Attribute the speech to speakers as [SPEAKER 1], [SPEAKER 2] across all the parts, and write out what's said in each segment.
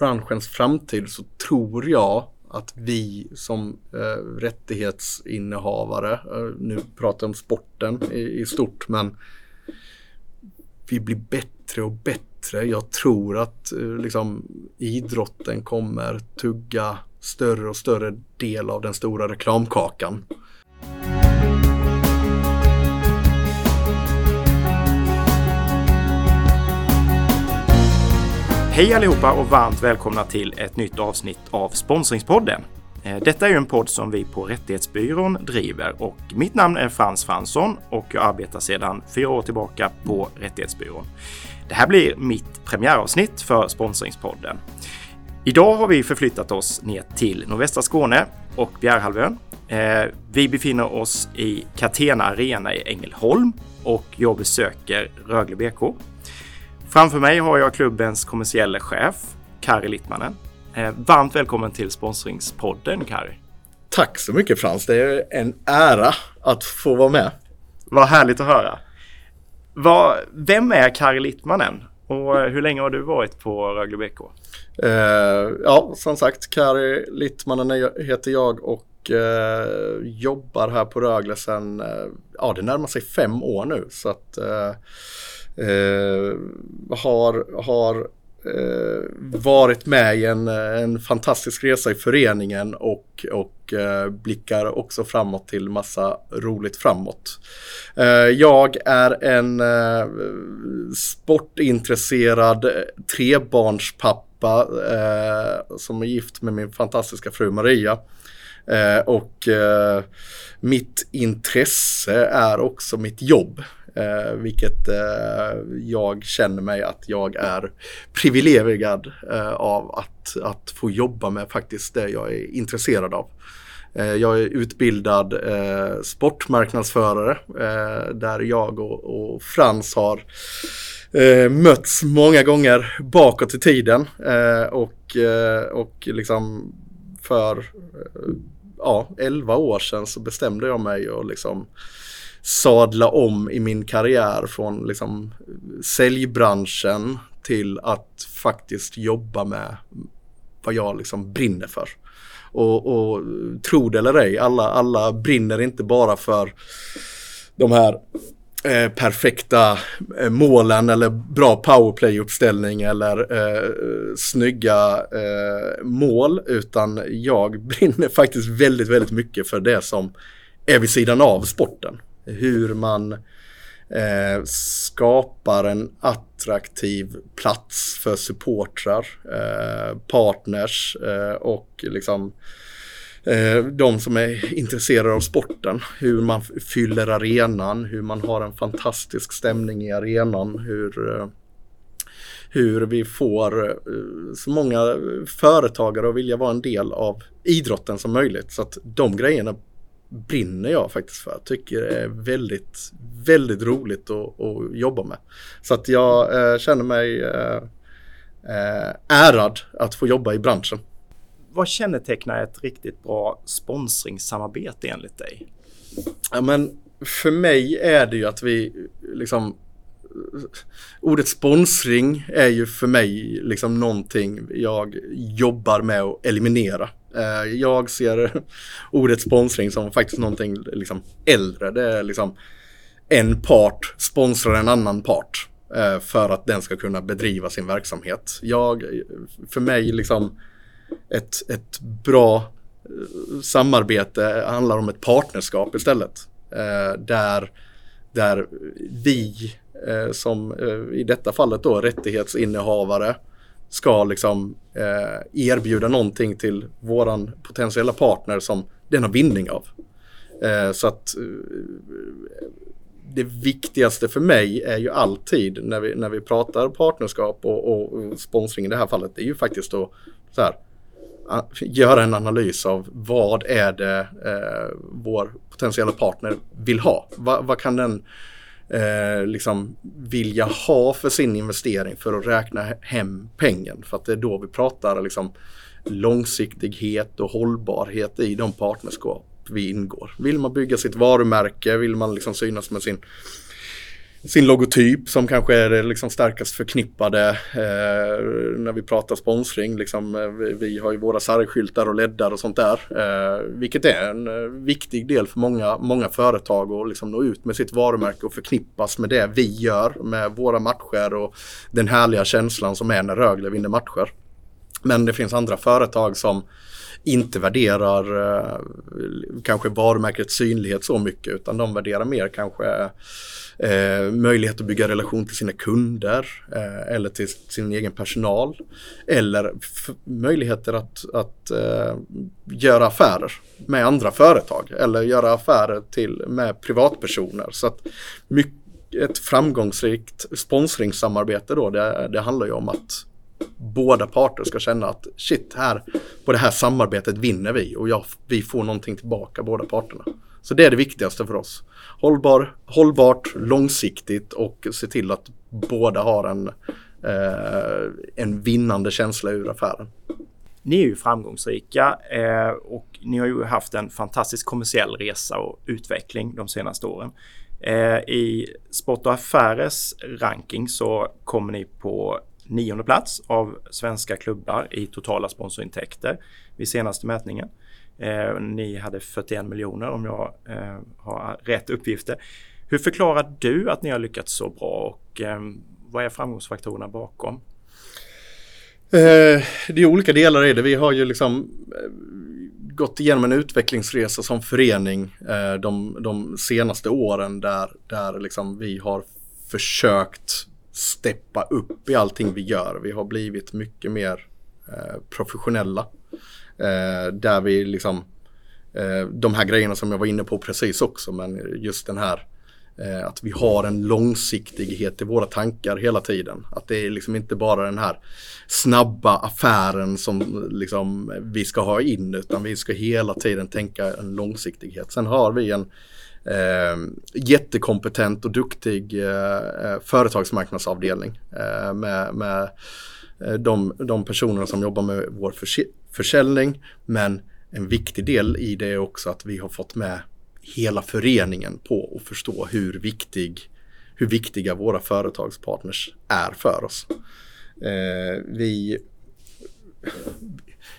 [SPEAKER 1] branschens framtid så tror jag att vi som eh, rättighetsinnehavare, eh, nu pratar jag om sporten i, i stort, men vi blir bättre och bättre. Jag tror att eh, liksom, idrotten kommer tugga större och större del av den stora reklamkakan.
[SPEAKER 2] Hej allihopa och varmt välkomna till ett nytt avsnitt av Sponsringspodden. Eh, detta är ju en podd som vi på Rättighetsbyrån driver och mitt namn är Frans Fransson och jag arbetar sedan fyra år tillbaka på Rättighetsbyrån. Det här blir mitt premiäravsnitt för Sponsringspodden. Idag har vi förflyttat oss ner till nordvästra Skåne och Bjärhalvön. Eh, vi befinner oss i Catena Arena i Ängelholm och jag besöker Rögle BK Framför mig har jag klubbens kommersiella chef, Kari Littmanen. Eh, varmt välkommen till sponsringspodden, Kari.
[SPEAKER 1] Tack så mycket Frans, det är en ära att få vara med.
[SPEAKER 2] Vad härligt att höra. Vad, vem är Kari Littmanen och hur länge har du varit på Rögle BK?
[SPEAKER 1] Uh, ja, som sagt, Kari Littmanen heter jag och uh, jobbar här på Rögle sedan, uh, ja det närmar sig fem år nu. Så att eh, Eh, har, har eh, varit med i en, en fantastisk resa i föreningen och, och eh, blickar också framåt till massa roligt framåt. Eh, jag är en eh, sportintresserad eh, trebarnspappa eh, som är gift med min fantastiska fru Maria. Eh, och mitt intresse är också mitt jobb. Eh, vilket eh, jag känner mig att jag är privilegierad eh, av att, att få jobba med faktiskt det jag är intresserad av. Eh, jag är utbildad eh, sportmarknadsförare eh, där jag och, och Frans har eh, mötts många gånger bakåt i tiden eh, och, eh, och liksom för ja, 11 år sedan så bestämde jag mig och liksom sadla om i min karriär från liksom säljbranschen till att faktiskt jobba med vad jag liksom brinner för. Och, och tro det eller ej, alla, alla brinner inte bara för de här eh, perfekta eh, målen eller bra powerplay-uppställning eller eh, snygga eh, mål utan jag brinner faktiskt väldigt, väldigt mycket för det som är vid sidan av sporten hur man eh, skapar en attraktiv plats för supportrar, eh, partners eh, och liksom eh, de som är intresserade av sporten. Hur man fyller arenan, hur man har en fantastisk stämning i arenan, hur eh, hur vi får eh, så många företagare att vilja vara en del av idrotten som möjligt. Så att de grejerna brinner jag faktiskt för. Tycker det är väldigt, väldigt roligt att, att jobba med. Så att jag eh, känner mig eh, eh, ärad att få jobba i branschen.
[SPEAKER 2] Vad kännetecknar ett riktigt bra sponsringssamarbete enligt dig?
[SPEAKER 1] Ja, men för mig är det ju att vi liksom ordet sponsring är ju för mig liksom någonting jag jobbar med att eliminera. Eh, jag ser ordet sponsring som faktiskt någonting liksom äldre. Det är liksom en part sponsrar en annan part eh, för att den ska kunna bedriva sin verksamhet. Jag, för mig liksom ett, ett bra eh, samarbete handlar om ett partnerskap istället. Eh, där, där vi eh, som i detta fallet då rättighetsinnehavare ska liksom eh, erbjuda någonting till våran potentiella partner som den har vinning av. Eh, så att eh, det viktigaste för mig är ju alltid när vi, när vi pratar partnerskap och, och sponsring i det här fallet, det är ju faktiskt att så här, göra en analys av vad är det eh, vår potentiella partner vill ha. Va, vad kan den eh, liksom vilja ha för sin investering för att räkna hem pengen. För att det är då vi pratar liksom långsiktighet och hållbarhet i de partnerskap vi ingår. Vill man bygga sitt varumärke, vill man liksom synas med sin sin logotyp som kanske är det liksom starkast förknippade eh, när vi pratar sponsring. Liksom, eh, vi, vi, har ju våra sargskyltar och leddar och sånt där. Eh, vilket är en eh, viktig del för många, många företag att liksom nå ut med sitt varumärke och förknippas med det vi gör med våra matcher och den härliga känslan som är när Rögle vinner matcher. Men det finns andra företag som inte värderar eh, kanske varumärkets synlighet så mycket utan de värderar mer kanske eh, möjlighet att bygga relation till sina kunder eh, eller till sin egen personal. Eller möjligheter att, att eh, göra affärer med andra företag eller göra affärer till, med privatpersoner. Så att mycket, ett framgångsrikt sponsringssamarbete då, det, det handlar ju om att båda parter ska känna att shit, här på det här samarbetet vinner vi och jag, vi får någonting tillbaka båda parterna. Så det är det viktigaste för oss. Hållbar, hållbart, långsiktigt och se till att båda har en, eh, en vinnande känsla ur affären.
[SPEAKER 2] Ni är ju framgångsrika eh, och ni har ju haft en fantastisk kommersiell resa och utveckling de senaste åren. Eh, I Sport och Affärers ranking så kommer ni på nionde plats av svenska klubbar i totala sponsorintäkter vid senaste mätningen. Eh, ni hade 41 miljoner om jag eh, har rätt uppgifter. Hur förklarar du att ni har lyckats så bra och eh, vad är framgångsfaktorerna bakom?
[SPEAKER 1] Eh, det är olika delar i det. Vi har ju liksom eh, gått igenom en utvecklingsresa som förening eh, de, de senaste åren där, där liksom vi har försökt steppa upp i allting vi gör. Vi har blivit mycket mer eh, professionella. Eh, där vi liksom, eh, de här grejerna som jag var inne på precis också, men just den här eh, att vi har en långsiktighet i våra tankar hela tiden. Att det är liksom inte bara den här snabba affären som liksom vi ska ha in utan vi ska hela tiden tänka en långsiktighet. Sen har vi en eh, jättekompetent och duktig eh, eh företagsmarknadsavdelning eh, med, med eh, de, de personerna som jobbar med vår försäljning. Men en viktig del i det är också att vi har fått med hela föreningen på att förstå hur, viktig, hur viktiga våra företagspartners är för oss. Eh, vi,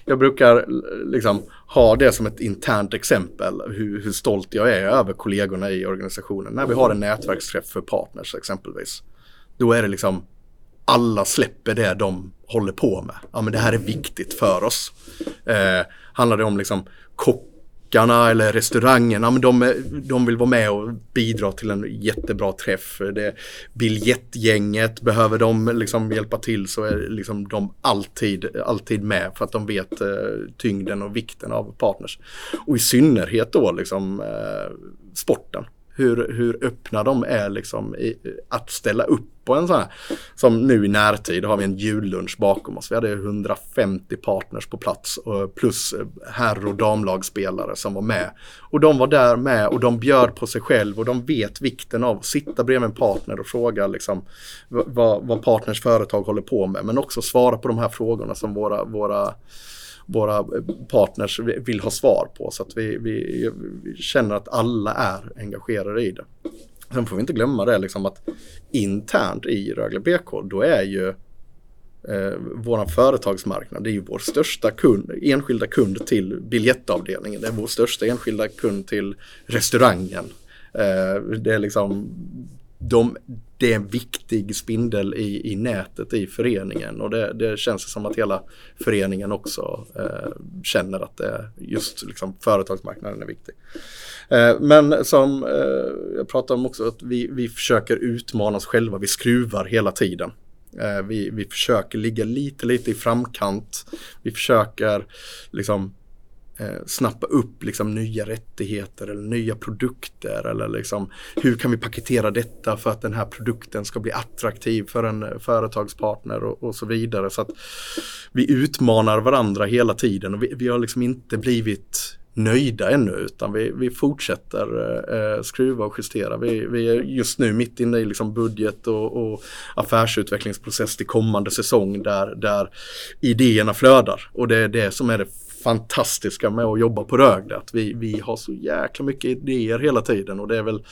[SPEAKER 1] jag brukar eh, liksom ha det som ett internt exempel hur, hur stolt jag är över kollegorna i organisationen. När vi har en nätverksträff för partners exempelvis. Då är det liksom alla släpper det de håller på med. Ja men det här är viktigt för oss. Eh, handlar det om liksom kock kockarna eller restaurangerna, men de, de vill vara med och bidra till en jättebra träff. Det, biljettgänget, behöver de liksom hjälpa till så är liksom de alltid, alltid med för att de vet eh, tyngden och vikten av partners. Och i synnerhet då liksom eh, sporten hur, hur öppna de är liksom i, att ställa upp på en sån här. Som nu i närtid har vi en jullunch bakom oss. Vi hade 150 partners på plats plus eh, herr och damlagsspelare som var med. Och de var där med och de bjöd på sig själv och de vet vikten av att sitta bredvid en partner och fråga liksom vad, vad partners företag håller på med. Men också svara på de här frågorna som våra, våra våra partners vill ha svar på så att vi, vi, vi känner att alla är engagerade i det. Sen får vi inte glömma det liksom att internt i Rögle BK då är ju eh, vår företagsmarknad, det är ju vår största kund, enskilda kund till biljettavdelningen. Det är vår största enskilda kund till restaurangen. Eh, det är liksom de, det är en viktig spindel i, i nätet i föreningen och det, det känns som att hela föreningen också eh, känner att det, just liksom, företagsmarknaden är viktig. Eh, men som eh, jag pratade om också att vi, vi försöker utmana oss själva, vi skruvar hela tiden. Eh, vi, vi försöker ligga lite, lite i framkant. Vi försöker liksom eh, snappa upp liksom nya rättigheter eller nya produkter eller liksom hur kan vi paketera detta för att den här produkten ska bli attraktiv för en eh, företagspartner och, och så vidare. Så att vi utmanar varandra hela tiden och vi, vi har liksom inte blivit nöjda ännu utan vi, vi fortsätter eh, eh, skruva och justera. Vi, vi, är just nu mitt inne i liksom budget och, och affärsutvecklingsprocess till kommande säsong där, där idéerna flödar och det är det som är det fantastiska med att jobba på Rögle. Att vi, vi har så jäkla mycket idéer hela tiden och det är väl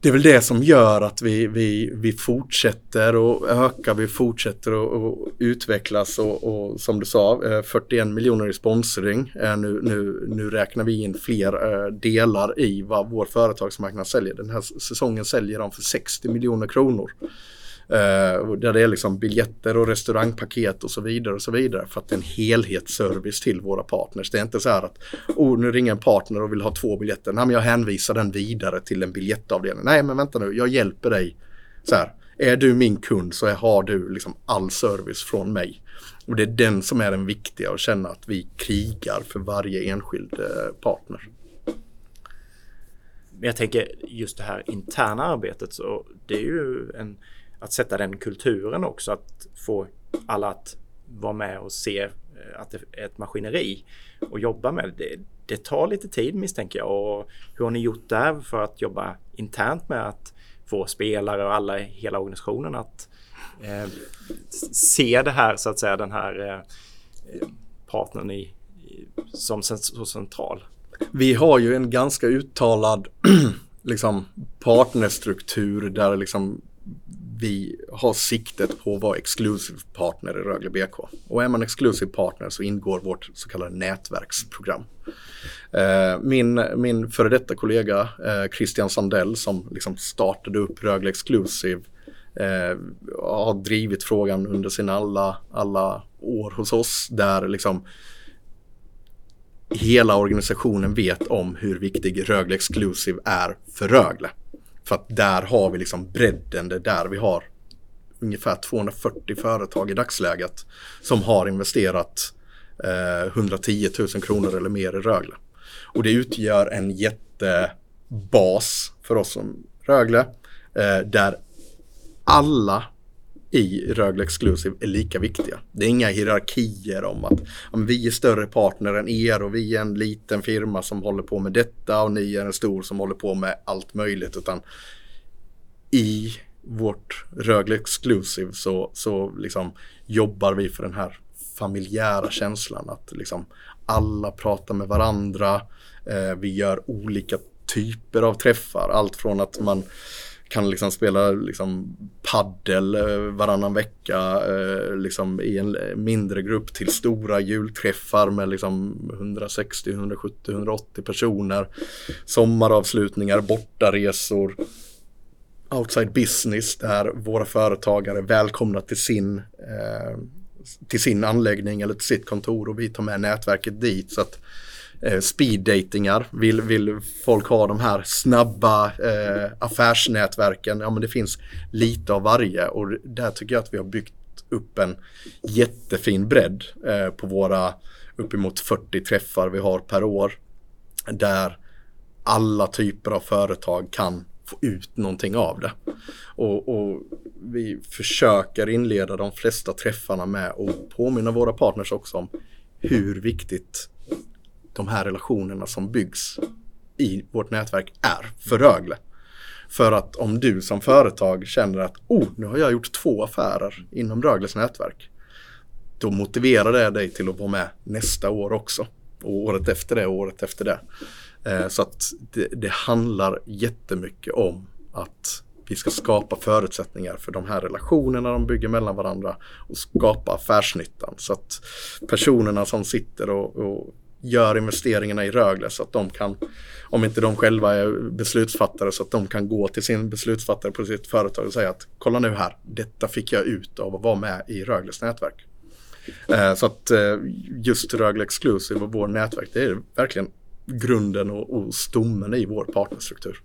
[SPEAKER 1] det är väl det som gör att vi, vi, vi fortsätter och ökar, vi fortsätter och, utvecklas och, och, som du sa, eh, 41 miljoner i sponsring. Eh, nu, nu, nu räknar vi in fler eh, delar i vad vår företagsmarknad säljer. Den här säsongen säljer de för 60 miljoner kronor. Eh, där det är liksom biljetter och restaurangpaket och så vidare och så vidare för att det är en helhetsservice till våra partners. Det är inte så här att oh, nu ringer en partner och vill ha två biljetter. Nej, men jag hänvisar den vidare till en biljettavdelning. Nej, men vänta nu, jag hjälper dig. Så här, är du min kund så har du liksom all service från mig. Och det är den som är den viktiga att känna att vi krigar för varje enskild eh, partner.
[SPEAKER 2] Men jag tänker just det här interna arbetet så det är ju en att sätta den kulturen också, att få alla att vara med och se eh, att det är ett maskineri och jobba med det. Det tar lite tid misstänker jag. Och hur har ni gjort där för att jobba internt med att få spelare och alla i hela organisationen att eh, se det här så att säga, den här eh, partnern i, som så central?
[SPEAKER 1] Vi har ju en ganska uttalad liksom partnerstruktur där liksom vi har siktet på att vara exclusive partner i Rögle BK. Och är man exclusive partner så ingår vårt så kallade nätverksprogram. Eh, min, min före detta kollega eh, Christian Sandell som liksom startade upp Rögle Exclusive eh, har drivit frågan under sina alla, alla år hos oss där liksom hela organisationen vet om hur viktig Rögle Exclusive är för Rögle. För att där har vi liksom bredden, det är där vi har ungefär 240 företag i dagsläget som har investerat eh, 110 000 kronor eller mer i Rögle. Och det utgör en jättebas för oss som Rögle eh, där alla i Rögle Exclusive är lika viktiga. Det är inga hierarkier om att om vi är större partner än er och vi är en liten firma som håller på med detta och ni är en stor som håller på med allt möjligt. Utan i vårt Rögle Exclusive så, så liksom jobbar vi för den här familjära känslan att liksom alla pratar med varandra. Eh, vi gör olika typer av träffar. Allt från att man kan liksom spela liksom paddel eh, varannan vecka eh, liksom i en eh, mindre grupp till stora julträffar med liksom 160, 170, 180 personer. Sommaravslutningar, bortaresor, outside business där våra företagare är välkomna till sin, eh, till sin anläggning eller till sitt kontor och vi tar med nätverket dit. så att Eh, speeddatingar. Vill, vill folk ha de här snabba eh, affärsnätverken? Ja men det finns lite av varje och där tycker jag att vi har byggt upp en jättefin bredd eh, på våra uppemot 40 träffar vi har per år. Där alla typer av företag kan få ut någonting av det. Och, och, vi försöker inleda de flesta träffarna med att påminna våra partners också om hur viktigt de här relationerna som byggs i vårt nätverk är för Rögle. För att om du som företag känner att oh, nu har jag gjort två affärer inom Rögles nätverk. Då motiverar det dig till att vara med nästa år också. Och året efter det och året efter det. Eh, så att det, det handlar jättemycket om att vi ska skapa förutsättningar för de här relationerna de bygger mellan varandra och skapa affärsnyttan. Så att personerna som sitter och, och gör investeringarna i Rögle så att de kan, om inte de själva är beslutsfattare, så att de kan gå till sin beslutsfattare på sitt företag och säga att kolla nu här, detta fick jag ut av att vara med i Rögles nätverk. Eh, så att eh, just Rögle Exclusive och vår nätverk, det är verkligen grunden och, och stommen i vår partnerstruktur.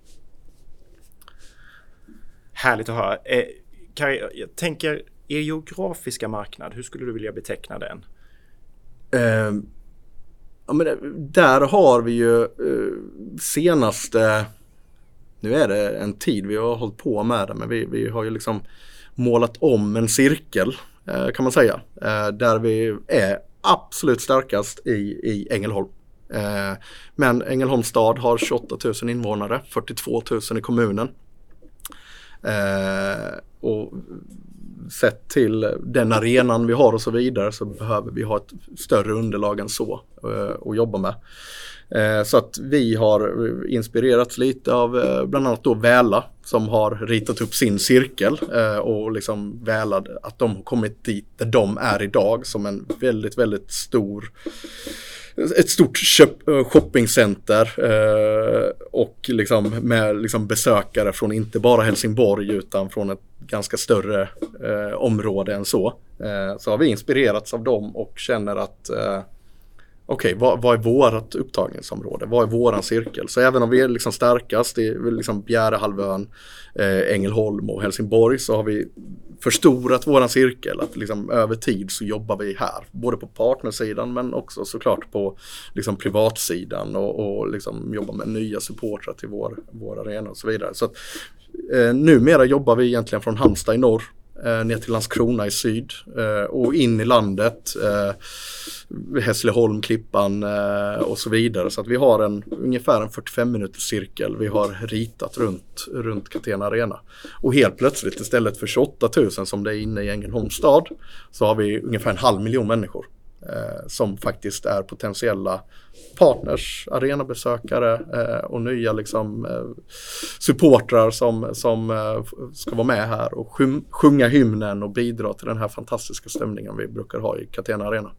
[SPEAKER 2] Härligt att höra. Eh, Kari, jag tänker, er geografiska marknad, hur skulle du vilja beteckna den?
[SPEAKER 1] Eh, ja, men där har vi ju eh, senaste, nu är det en tid vi har hållit på med det, men vi, vi har ju liksom målat om en cirkel eh, kan man säga. Eh, där vi är absolut starkast i, i Ängelholm. Men Ängelholms stad har 28 000 invånare, 42 000 i kommunen. Och sett till den arenan vi har och så vidare så behöver vi ha ett större underlag än så eh, att jobba med. Eh, så att vi har eh, inspirerats lite av eh, bland annat då Väla som har ritat upp sin cirkel eh, och liksom Väla att de har kommit dit där de är idag som en väldigt, väldigt stor ett stort köp, eh, shoppingcenter eh, och liksom med liksom besökare från inte bara Helsingborg utan från ett ganska större eh, område än så. Eh, så har vi inspirerats av dem och känner att eh, okej, okay, vad, vad, är vårt upptagningsområde? Vad är våran cirkel? Så även om vi är liksom starkast i liksom Bjärehalvön, eh, Ängelholm och Helsingborg så har vi förstorat våran cirkel. Att liksom över tid så jobbar vi här, både på partnersidan men också såklart på liksom privatsidan och, och liksom jobbar med nya supportrar till vår, vår arena och så vidare. Så att, eh, numera jobbar vi egentligen från Halmstad i norr eh, ner till Landskrona i syd eh, och in i landet. Eh, Hässleholm, Klippan eh, och så vidare. Så att vi har en ungefär en 45 minuters cirkel vi har ritat runt, runt Catena Arena. Och helt plötsligt istället för 28 000 som det är inne i Ängelholms stad så har vi ungefär en halv miljon människor eh, som faktiskt är potentiella partners, arenabesökare eh, och nya liksom, eh, supportrar som, som eh, ska vara med här och sjunga hymnen och bidra till den här fantastiska stämningen vi brukar ha i Catena Arena.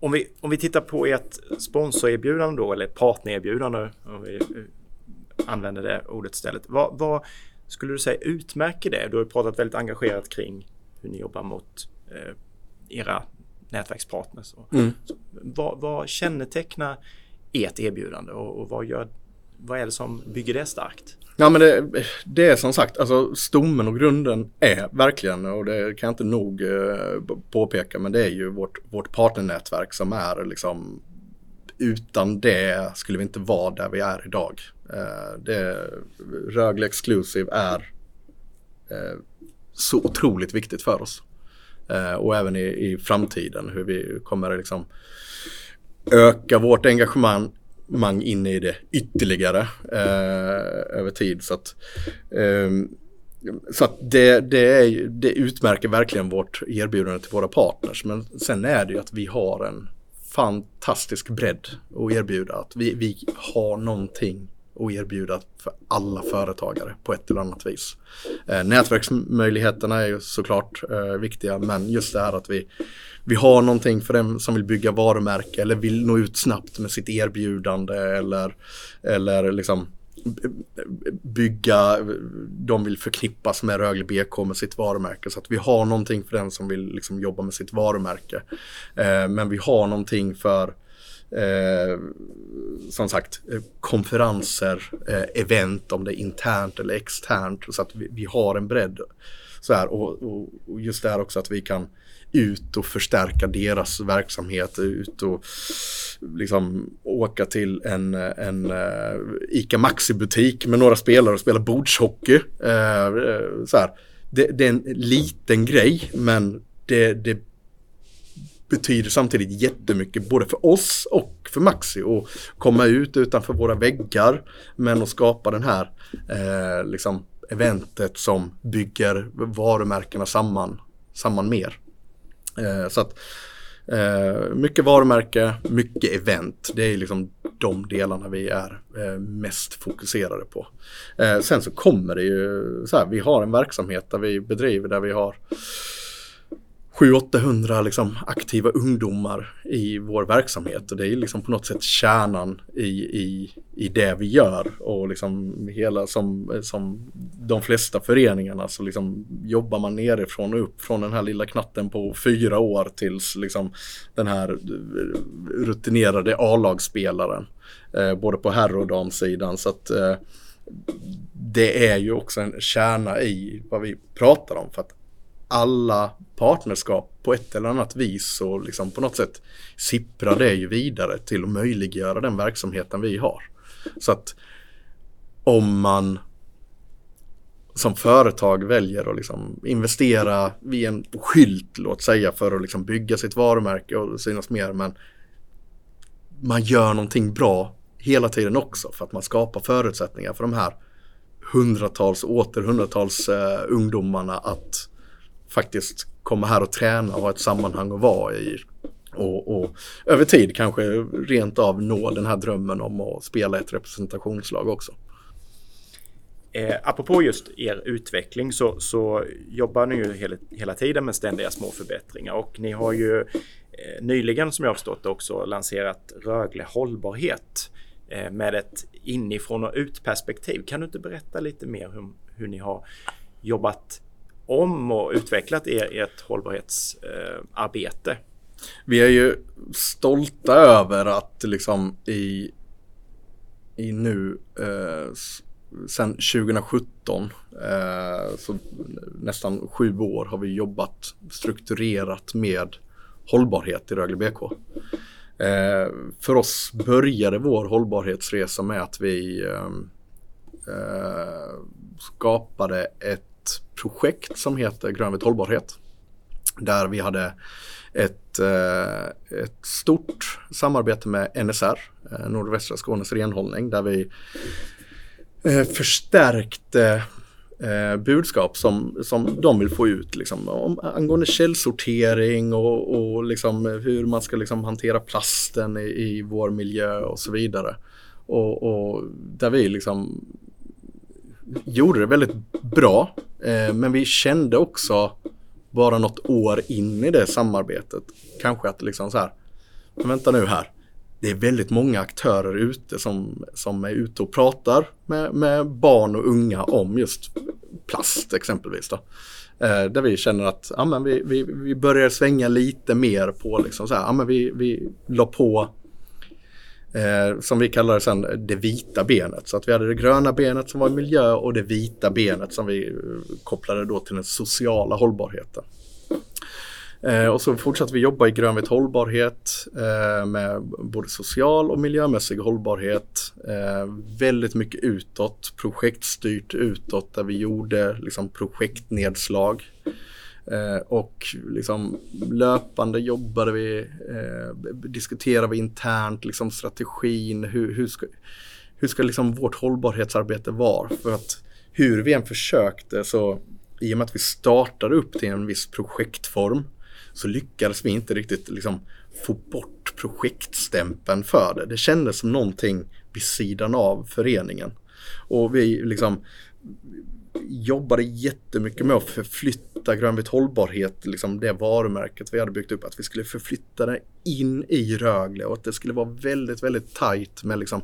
[SPEAKER 2] Om vi, om vi tittar på ert sponsorerbjudande då, eller partnererbjudande, om vi eh, använder det ordet istället. Vad, vad skulle du säga utmärker det? Du har pratat väldigt engagerat kring hur ni jobbar mot eh, era nätverkspartners. Mm. Vad, vad kännetecknar ert erbjudande och, och vad, gör, vad är det som bygger det starkt?
[SPEAKER 1] Ja men det, det, är som sagt, alltså stommen och grunden är verkligen, och det kan jag inte nog eh, påpeka, men det är ju vårt, vårt partnernätverk som är liksom utan det skulle vi inte vara där vi är idag. Eh, det, Rögle Exclusive är eh, så otroligt viktigt för oss. Eh, och även i, i framtiden hur vi kommer liksom öka vårt engagemang mang in i det ytterligare eh, över tid. Så att, eh, så att det, det, är, det utmärker verkligen vårt erbjudande till våra partners. Men sen är det ju att vi har en fantastisk bredd att erbjuda. Att vi, vi har någonting att erbjuda för alla företagare på ett eller annat vis. Eh, nätverksmöjligheterna är ju såklart eh, viktiga men just det här att vi, vi har någonting för den som vill bygga varumärke eller vill nå ut snabbt med sitt erbjudande eller, eller liksom bygga, de vill förknippas med Rögle BK med sitt varumärke. Så att vi har någonting för den som vill liksom jobba med sitt varumärke. Eh, men vi har någonting för eh, som sagt konferenser, eh, event om det är internt eller externt så att vi, vi har en bredd. Så här, och, och, och, just det här också att vi kan ut och förstärka deras verksamhet, ut och liksom åka till en, en eh, ICA Maxi-butik med några spelare och spela bordshockey. Eh, så här. Det, det, är en liten grej men det, det betyder samtidigt jättemycket både för oss och för Maxi att komma ut utanför våra väggar men att skapa den här eh, liksom eventet som bygger varumärkena samman, samman mer. Eh, så att eh, mycket varumärke, mycket event. Det är liksom de delarna vi är eh, mest fokuserade på. Eh, sen så kommer det ju så här, vi har en verksamhet där vi bedriver där vi har 700-800 liksom aktiva ungdomar i vår verksamhet. Och det är liksom på något sätt kärnan i, i, i det vi gör. Och liksom hela som, som de flesta föreningarna så liksom jobbar man nerifrån och upp från den här lilla knatten på fyra år tills liksom den här rutinerade A-lagsspelaren eh, både på herr och damsidan. Så att eh, det är ju också en kärna i vad vi pratar om. För att alla partnerskap på ett eller annat vis och liksom på något sätt sipprar det ju vidare till att möjliggöra den verksamheten vi har. Så att om man som företag väljer att liksom investera vid en skylt, låt säga, för att liksom bygga sitt varumärke och synas mer, men man gör någonting bra hela tiden också för att man skapar förutsättningar för de här hundratals och åter hundratals eh, ungdomarna att faktiskt komma här och träna och ha ett sammanhang att vara i. Och, och, över tid kanske rent av nå den här drömmen om att spela ett representationslag också.
[SPEAKER 2] Eh, apropå just er utveckling så, så jobbar ni ju hela, hela tiden med ständiga små förbättringar och ni har ju eh, nyligen som jag har förstått också lanserat Rögle hållbarhet eh, med ett inifrån och ut perspektiv. Kan du inte berätta lite mer hur, hur ni har jobbat om och utvecklat er, ert hållbarhetsarbete?
[SPEAKER 1] Eh, vi är ju stolta över att liksom i, i nu eh, sen 2017, eh, så nästan sju år har vi jobbat strukturerat med hållbarhet i Rögle BK. Eh, för oss började vår hållbarhetsresa med att vi eh, eh skapade ett projekt som heter Grönvit hållbarhet. Där vi hade ett, eh, ett stort samarbete med NSR, eh, Nordvästra Skånes renhållning, där vi eh, förstärkte eh, budskap som, som de vill få ut liksom, om, angående källsortering och, och liksom, hur man ska liksom, hantera plasten i, i vår miljö och så vidare. Och, och där vi liksom gjorde det väldigt bra. Eh, men vi kände också bara något år in i det samarbetet kanske att liksom så här, men vänta nu här. Det är väldigt många aktörer ute som, som är ute och pratar med, med barn och unga om just plast exempelvis. Då. Eh, där vi känner att ja, men vi, vi, vi börjar svänga lite mer på liksom så här, ja, men vi, vi la på Eh, som vi kallar det sen det vita benet. Så att vi hade det gröna benet som var miljö och det vita benet som vi eh, kopplade då till den sociala hållbarheten. Eh, och så fortsatte vi jobba i grönvit hållbarhet eh, med både social och miljömässig hållbarhet. Eh, väldigt mycket utåt, projektstyrt utåt där vi gjorde liksom projektnedslag. Eh, och liksom löpande jobbade vi, eh, diskuterade vi internt liksom strategin, hur, hur ska, hur ska liksom vårt hållbarhetsarbete vara? För att hur vi än försökte så i och med att vi startade upp till en viss projektform så lyckades vi inte riktigt liksom få bort projektstämpeln för det. Det kändes som någonting vid sidan av föreningen. Och vi liksom jobbade jättemycket med att förflytta grönvitt hållbarhet, liksom det varumärket vi hade byggt upp, att vi skulle förflytta det in i Rögle och att det skulle vara väldigt, väldigt tajt med liksom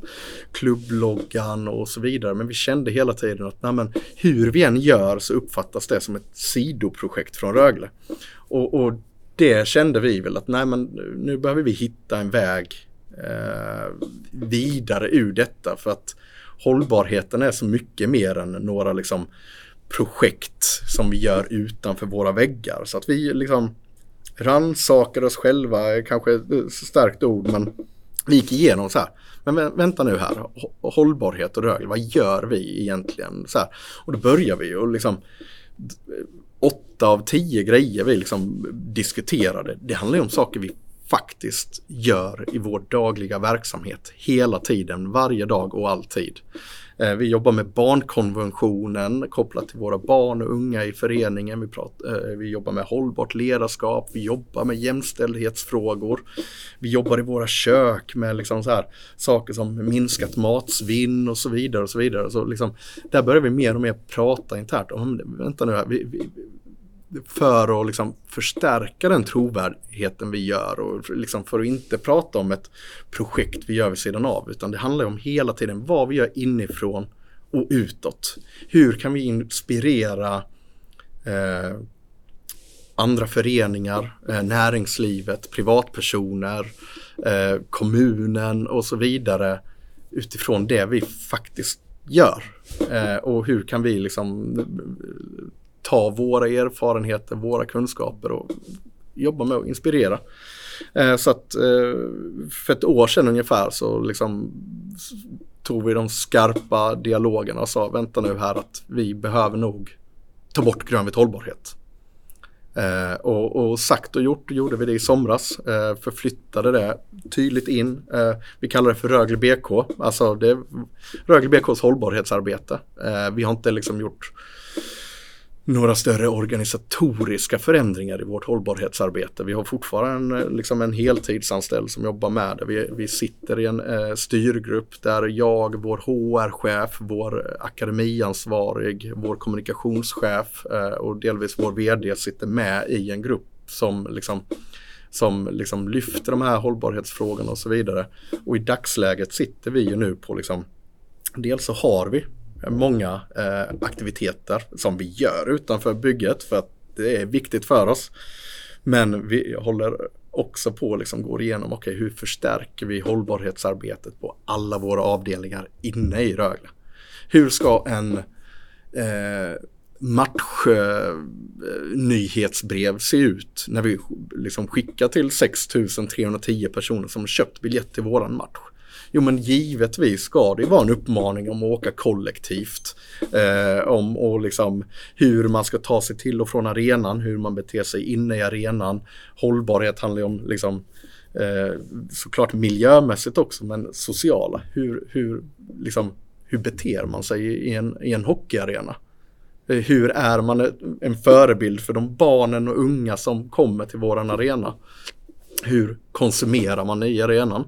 [SPEAKER 1] klubbloggan och så vidare. Men vi kände hela tiden att nej, men, hur vi än gör så uppfattas det som ett sidoprojekt från Rögle. Och, och det kände vi väl att nej, men nu behöver vi hitta en väg eh, vidare ur detta för att hållbarheten är så mycket mer än några liksom projekt som vi gör utanför våra väggar. Så att vi liksom rannsakar oss själva, kanske ett starkt ord, men vi gick igenom så här. Men vänta nu här, hållbarhet och rörlighet, vad gör vi egentligen? Så här. Och då börjar vi och liksom åtta av tio grejer vi liksom diskuterade, det handlar ju om saker vi faktiskt gör i vår dagliga verksamhet hela tiden, varje dag och alltid. Eh, vi jobbar med barnkonventionen kopplat till våra barn och unga i föreningen. Vi, pratar, eh, vi jobbar med hållbart ledarskap, vi jobbar med jämställdhetsfrågor. Vi jobbar i våra kök med liksom så här, saker som minskat matsvinn och så vidare. och så vidare. Så liksom, där börjar vi mer och mer prata internt. Om, vänta nu här, vi, vi, för att liksom förstärka den trovärdigheten vi gör och liksom för att inte prata om ett projekt vi gör vid sidan av utan det handlar om hela tiden vad vi gör inifrån och utåt. Hur kan vi inspirera eh, andra föreningar, eh, näringslivet, privatpersoner, eh, kommunen och så vidare utifrån det vi faktiskt gör. Eh, och hur kan vi liksom ta våra erfarenheter, våra kunskaper och jobba med att inspirera. Eh, så att eh, för ett år sedan ungefär så liksom tog vi de skarpa dialogerna och sa vänta nu här att vi behöver nog ta bort grönvit hållbarhet. Eh, och, och, sagt och gjort gjorde vi det i somras. Eh, förflyttade det tydligt in. Eh, vi kallar det för Rögle BK. Alltså det är Rögle BKs hållbarhetsarbete. Eh, vi har inte liksom gjort några större organisatoriska förändringar i vårt hållbarhetsarbete. Vi har fortfarande eh, liksom en heltidsanställd som jobbar med det. Vi, vi sitter i en eh, styrgrupp där jag, vår HR-chef, vår akademiansvarig, vår kommunikationschef eh, och delvis vår VD sitter med i en grupp som liksom som liksom lyfter de här hållbarhetsfrågorna och så vidare. Och i dagsläget sitter vi ju nu på liksom Dels så har vi många eh, aktiviteter som vi gör utanför bygget för att det är viktigt för oss. Men vi håller också på att liksom går igenom, okej okay, hur förstärker vi hållbarhetsarbetet på alla våra avdelningar inne i Rögle? Hur ska en eh, matchnyhetsbrev eh, se ut när vi liksom skickar till 6310 personer som köpt biljett till våran match? Jo men givetvis ska det vara en uppmaning om att åka kollektivt. Eh, om och liksom hur man ska ta sig till och från arenan, hur man beter sig inne i arenan. Hållbarhet handlar ju om liksom eh, såklart miljömässigt också men sociala. Hur, hur, liksom, hur beter man sig i en, i en hockeyarena? Eh, hur är man en förebild för de barnen och unga som kommer till våran arena? Hur konsumerar man i arenan?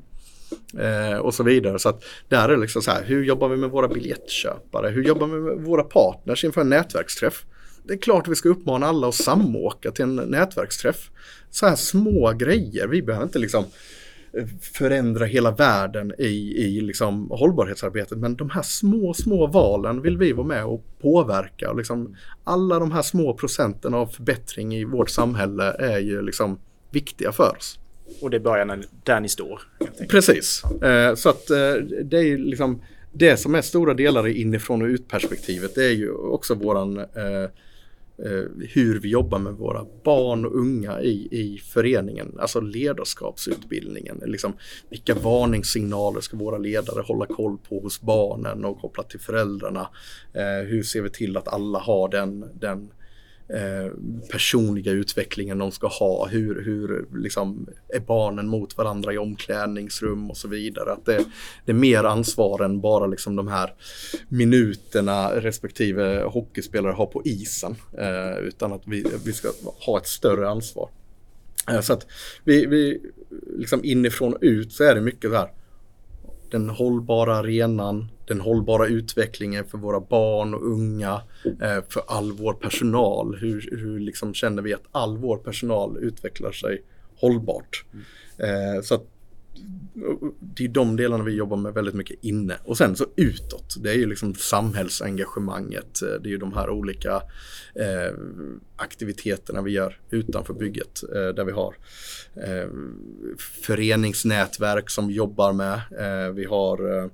[SPEAKER 1] Eh, och så vidare. Så att där är liksom så här, hur jobbar vi med våra biljettköpare? Hur jobbar vi med våra partners inför en nätverksträff? Det är klart vi ska uppmana alla att samåka till en nätverksträff. Så här små grejer, vi behöver inte liksom eh, förändra hela världen i, i liksom hållbarhetsarbetet. Men de här små, små valen vill vi vara med och påverka. Liksom alla de här små procenten av förbättring i vårt samhälle är ju liksom viktiga för oss.
[SPEAKER 2] Och det börjar där ni står.
[SPEAKER 1] Precis. Eh, så att eh, det är liksom det som är stora delar i inifrån och ut perspektivet. Det är ju också våran eh, eh, hur vi jobbar med våra barn och unga i, i föreningen. Alltså ledarskapsutbildningen. Liksom, vilka varningssignaler ska våra ledare hålla koll på hos barnen och kopplat till föräldrarna. Eh, hur ser vi till att alla har den, den Eh, personliga utvecklingen de ska ha. Hur, hur liksom är barnen mot varandra i omklädningsrum och så vidare. Att det, det är mer ansvar än bara liksom de här minuterna respektive hockeyspelare har på isen. Eh, utan att vi, vi ska ha ett större ansvar. Eh, så att vi, vi liksom inifrån och ut så är det mycket så här den hållbara arenan, den hållbara utvecklingen för våra barn och unga, eh, för all vår personal. Hur, hur liksom känner vi att all vår personal utvecklar sig hållbart? Mm. så att det är de delarna vi jobbar med väldigt mycket inne. Och sen så utåt, det är ju liksom samhällsengagemanget. Det är ju de här olika eh, aktiviteterna vi gör utanför bygget. Eh, där vi har eh, föreningsnätverk som jobbar med. Eh, vi har eh,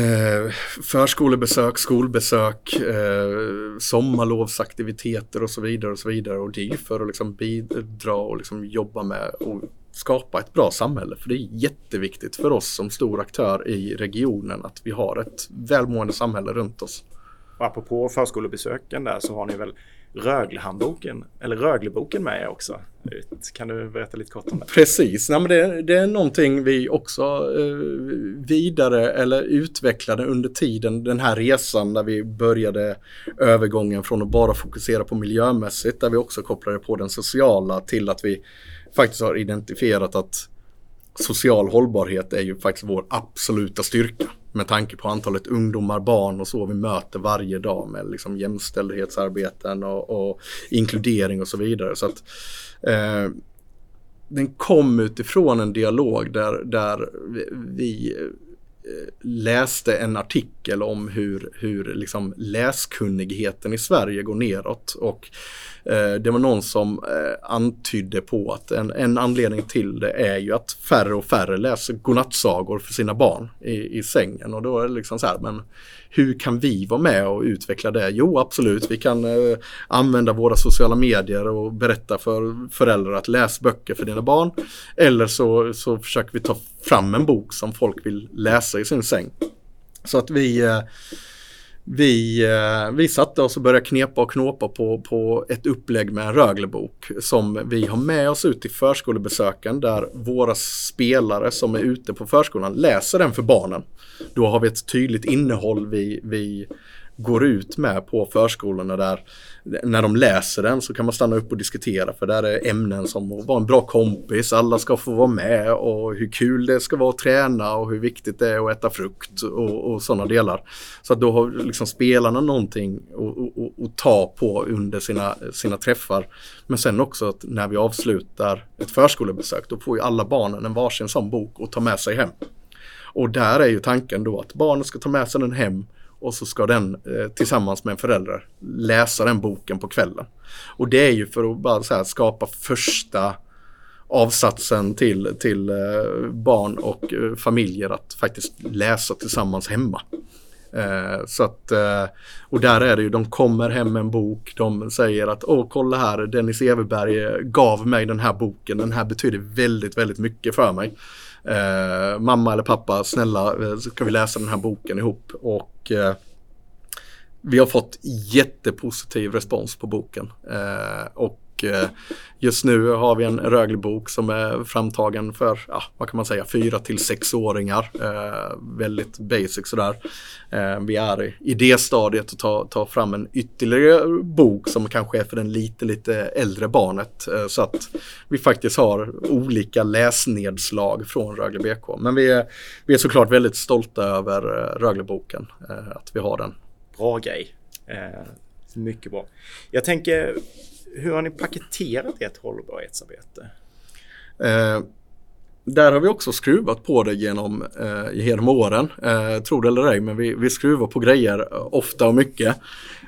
[SPEAKER 1] eh förskolebesök, skolbesök, eh, sommarlovsaktiviteter och så vidare och så vidare. Och det är ju för att liksom bidra och liksom jobba med och skapa ett bra samhälle. För det är jätteviktigt för oss som stor aktör i regionen att vi har ett välmående samhälle runt oss.
[SPEAKER 2] Och apropå förskolebesöken där så har ni väl Röglehandboken, eller Rögleboken med er också. Kan du berätta lite kort om det?
[SPEAKER 1] Precis, Nej, men det, det är någonting vi också eh, vidare eller utvecklade under tiden, den här resan där vi började övergången från att bara fokusera på miljömässigt, där vi också kopplade på den sociala till att vi faktiskt har identifierat att social hållbarhet är ju faktiskt vår absoluta styrka med tanke på antalet ungdomar, barn och så vi möter varje dag med liksom jämställdhetsarbeten och, och inkludering och så vidare. Så att, eh, den kom utifrån en dialog där, där vi, vi läste en artikel om hur, hur liksom läskunnigheten i Sverige går neråt. Och Eh, det var någon som eh, antydde på att en, en, anledning till det är ju att färre och färre läser godnattsagor för sina barn i, i sängen. Och då är det liksom så här, men hur kan vi vara med och utveckla det? Jo, absolut, vi kan eh, använda våra sociala medier och berätta för föräldrar att läs böcker för dina barn. Eller så, så försöker vi ta fram en bok som folk vill läsa i sin säng. Så att vi eh, Eh, vi satte oss och började knepa och knåpa på, på ett upplägg med en Röglebok som vi har med oss ut i förskolebesöken där våra spelare som är ute på förskolan läser den för barnen. Då har vi ett tydligt innehåll vi, vi går ut med på förskolorna där när de läser den så kan man stanna upp och diskutera för där är ämnen som att vara en bra kompis, alla ska få vara med och hur kul det ska vara att träna och hur viktigt det är att äta frukt och, och sådana delar. Så att då har liksom spelarna någonting att, ta på under sina, sina träffar. Men sen också att när vi avslutar ett förskolebesök då får ju alla barnen en varsin sån bok och ta med sig hem. Och där är ju tanken då att barnen ska ta med sig den hem och så ska den eh, tillsammans med en förälder läsa den boken på kvällen. Och det är ju för att bara så här, skapa första avsatsen till, till eh, barn och eh, familjer att faktiskt läsa tillsammans hemma. Eh, så att, eh, och där är det ju, de kommer hem med en bok, de säger att åh kolla här, Dennis Everberg eh, gav mig den här boken, den här betyder väldigt, väldigt mycket för mig. Eh, mamma eller pappa, snälla eh, ska vi läsa den här boken ihop. Och eh, vi har fått jättepositiv respons på boken. Eh, och Eh, just nu har vi en Röglebok som är framtagen för, ja, vad kan man säga, fyra till sexåringar. Eh, väldigt basic sådär. Eh, vi är i det stadiet att ta, ta fram en ytterligare bok som kanske är för den lite, lite äldre barnet. Eh, så att vi faktiskt har olika läsnedslag från Rögle BK. Men vi är, vi är såklart väldigt stolta över eh, Rögleboken. Eh, att vi har den.
[SPEAKER 2] Bra grej. Eh, mycket bra. Jag tänker hur har ni paketerat ert hållbarhetsarbete?
[SPEAKER 1] Eh, där har vi också skruvat på det genom, eh, genom åren. Eh, tror det eller ej, men vi, vi skruvar på grejer eh, ofta och mycket.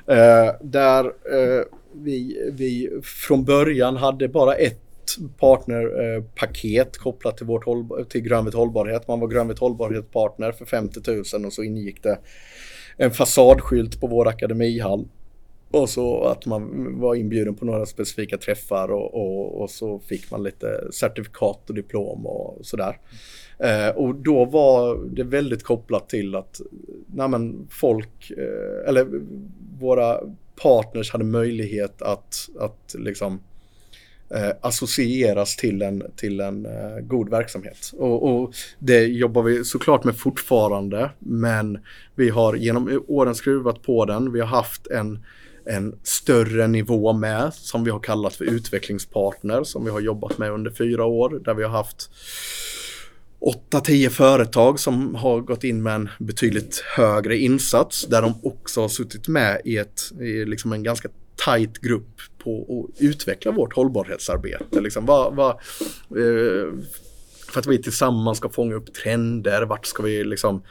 [SPEAKER 1] Eh, där eh, vi, vi från början hade bara ett partnerpaket eh, kopplat till, vårt håll, till Grönvitt hållbarhet. Man var Grönvitt hållbarhetspartner för 50 000 och så ingick det en fasadskylt på vår akademihall och så att man var inbjuden på några specifika träffar och, och, och så fick man lite certifikat och diplom och sådär. Eh, och då var det väldigt kopplat till att nej men, folk, eh, eller våra partners hade möjlighet att, att liksom eh, associeras till en, till en eh, god verksamhet. Och, och, det jobbar vi såklart med fortfarande men vi har genom åren skruvat på den. Vi har haft en en större nivå med som vi har kallat för utvecklingspartner som vi har jobbat med under fyra år där vi har haft 8-10 företag som har gått in med en betydligt högre insats där de också har suttit med i, ett, i liksom en ganska tajt grupp på att utveckla vårt hållbarhetsarbete. Liksom, vad, vad, eh, för att vi tillsammans ska fånga upp trender, vart ska vi liksom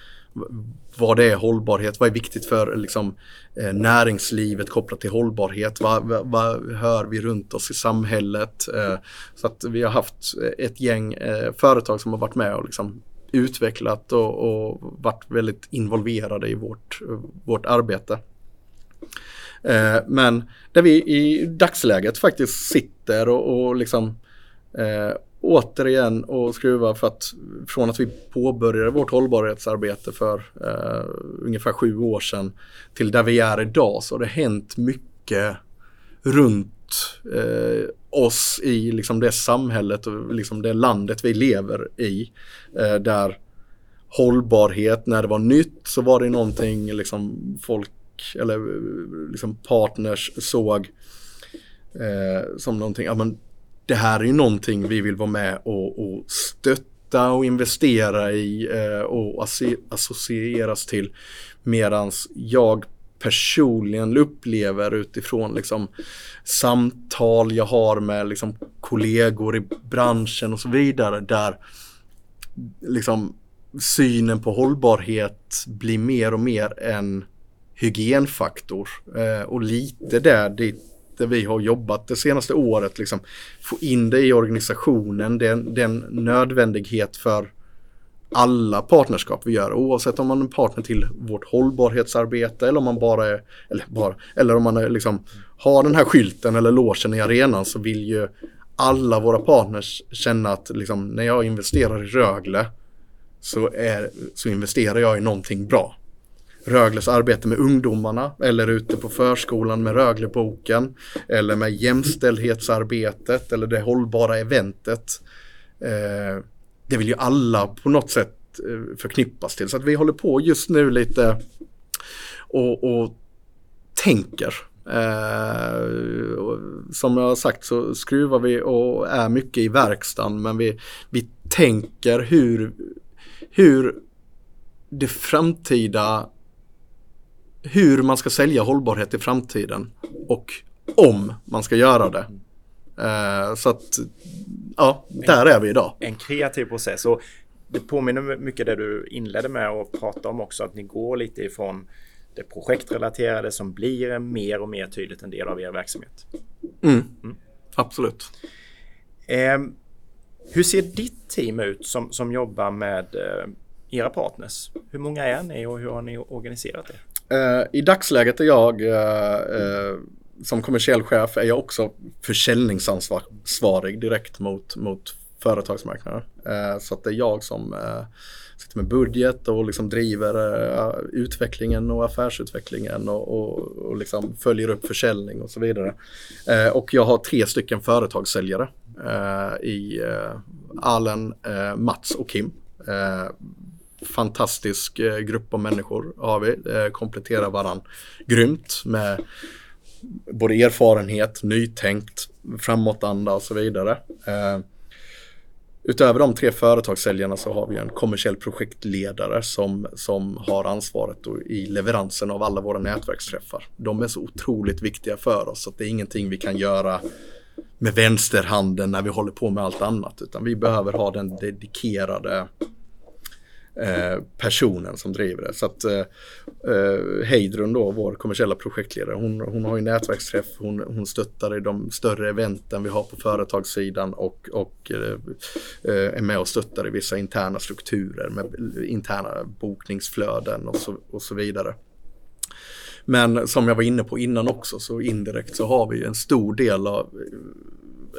[SPEAKER 1] vad det är hållbarhet, vad är viktigt för liksom, eh, näringslivet kopplat till hållbarhet, vad, vad, vad, hör vi runt oss i samhället. Eh, så att vi har haft ett gäng eh, företag som har varit med och liksom, utvecklat och, och varit väldigt involverade i vårt, vårt arbete. Eh, men där vi i dagsläget faktiskt sitter och, och liksom eh, återigen och skruva för att från att vi påbörjade vårt hållbarhetsarbete för eh, ungefär sju år sedan till där vi är idag så har det hänt mycket runt eh, oss i liksom det samhället och liksom det landet vi lever i. Eh, där hållbarhet, när det var nytt så var det någonting liksom folk eller eh, liksom partners såg eh, som någonting, ja men det här är ju någonting vi vill vara med och, och stötta och investera i eh, och associeras till. Medans jag personligen upplever utifrån liksom, samtal jag har med liksom, kollegor i branschen och så vidare där liksom, synen på hållbarhet blir mer och mer en hygienfaktor. Eh, och lite där dit där vi har jobbat det senaste året. Liksom, få in det i organisationen, det är en nödvändighet för alla partnerskap vi gör oavsett om man är partner till vårt hållbarhetsarbete eller om man bara är, eller bara, eller om man är liksom har den här skylten eller låsen i arenan så vill ju alla våra partners känna att liksom, när jag investerar i Rögle så, är, så investerar jag i någonting bra. Rögles arbete med ungdomarna eller ute på förskolan med Rögleboken eller med jämställdhetsarbetet eller det hållbara eventet. Eh, det vill ju alla på något sätt eh, förknippas till. Så att vi håller på just nu lite och, och tänker. Eh, som jag har sagt så skruvar vi och är mycket i verkstaden men vi, vi tänker hur, hur det framtida hur man ska sälja hållbarhet i framtiden och om man ska göra det. Eh, så att, ja, där är vi idag.
[SPEAKER 2] En kreativ process. Och det påminner mycket det du inledde med att prata om också, att ni går lite ifrån det projektrelaterade som blir mer och mer tydligt en del av er verksamhet.
[SPEAKER 1] Mm. Mm. Absolut.
[SPEAKER 2] Eh, hur ser ditt team ut som, som jobbar med eh, era partners? Hur många är ni och hur har ni organiserat det?
[SPEAKER 1] Uh, I dagsläget är jag uh, uh, som kommersiell chef är jag också försäljningsansvarig direkt mot, mot företagsmarknaden. så att det är jag som sitter med budget och liksom driver utvecklingen och affärsutvecklingen och, och, och liksom följer upp försäljning och så vidare. och jag har tre stycken företagssäljare i Allen, Mats och Kim fantastisk eh, grupp av människor har vi. Eh, kompletterar varandra grymt med både erfarenhet, nytänkt, framåtanda och så vidare. Eh, utöver de tre företagssäljarna så har vi en kommersiell projektledare som, som har ansvaret i leveransen av alla våra nätverksträffar. De är så otroligt viktiga för oss att det är ingenting vi kan göra med vänsterhanden när vi håller på med allt annat utan vi behöver ha den dedikerade Eh, personen som driver det. Så att eh, eh, Heidrun då, vår kommersiella projektledare, hon, hon har ju nätverksträff, hon, hon stöttar i de större eventen vi har på företagssidan och, och eh, eh, är med och stöttar i vissa interna strukturer med interna bokningsflöden och så, och så vidare. Men som jag var inne på innan också så indirekt så har vi en stor del av eh,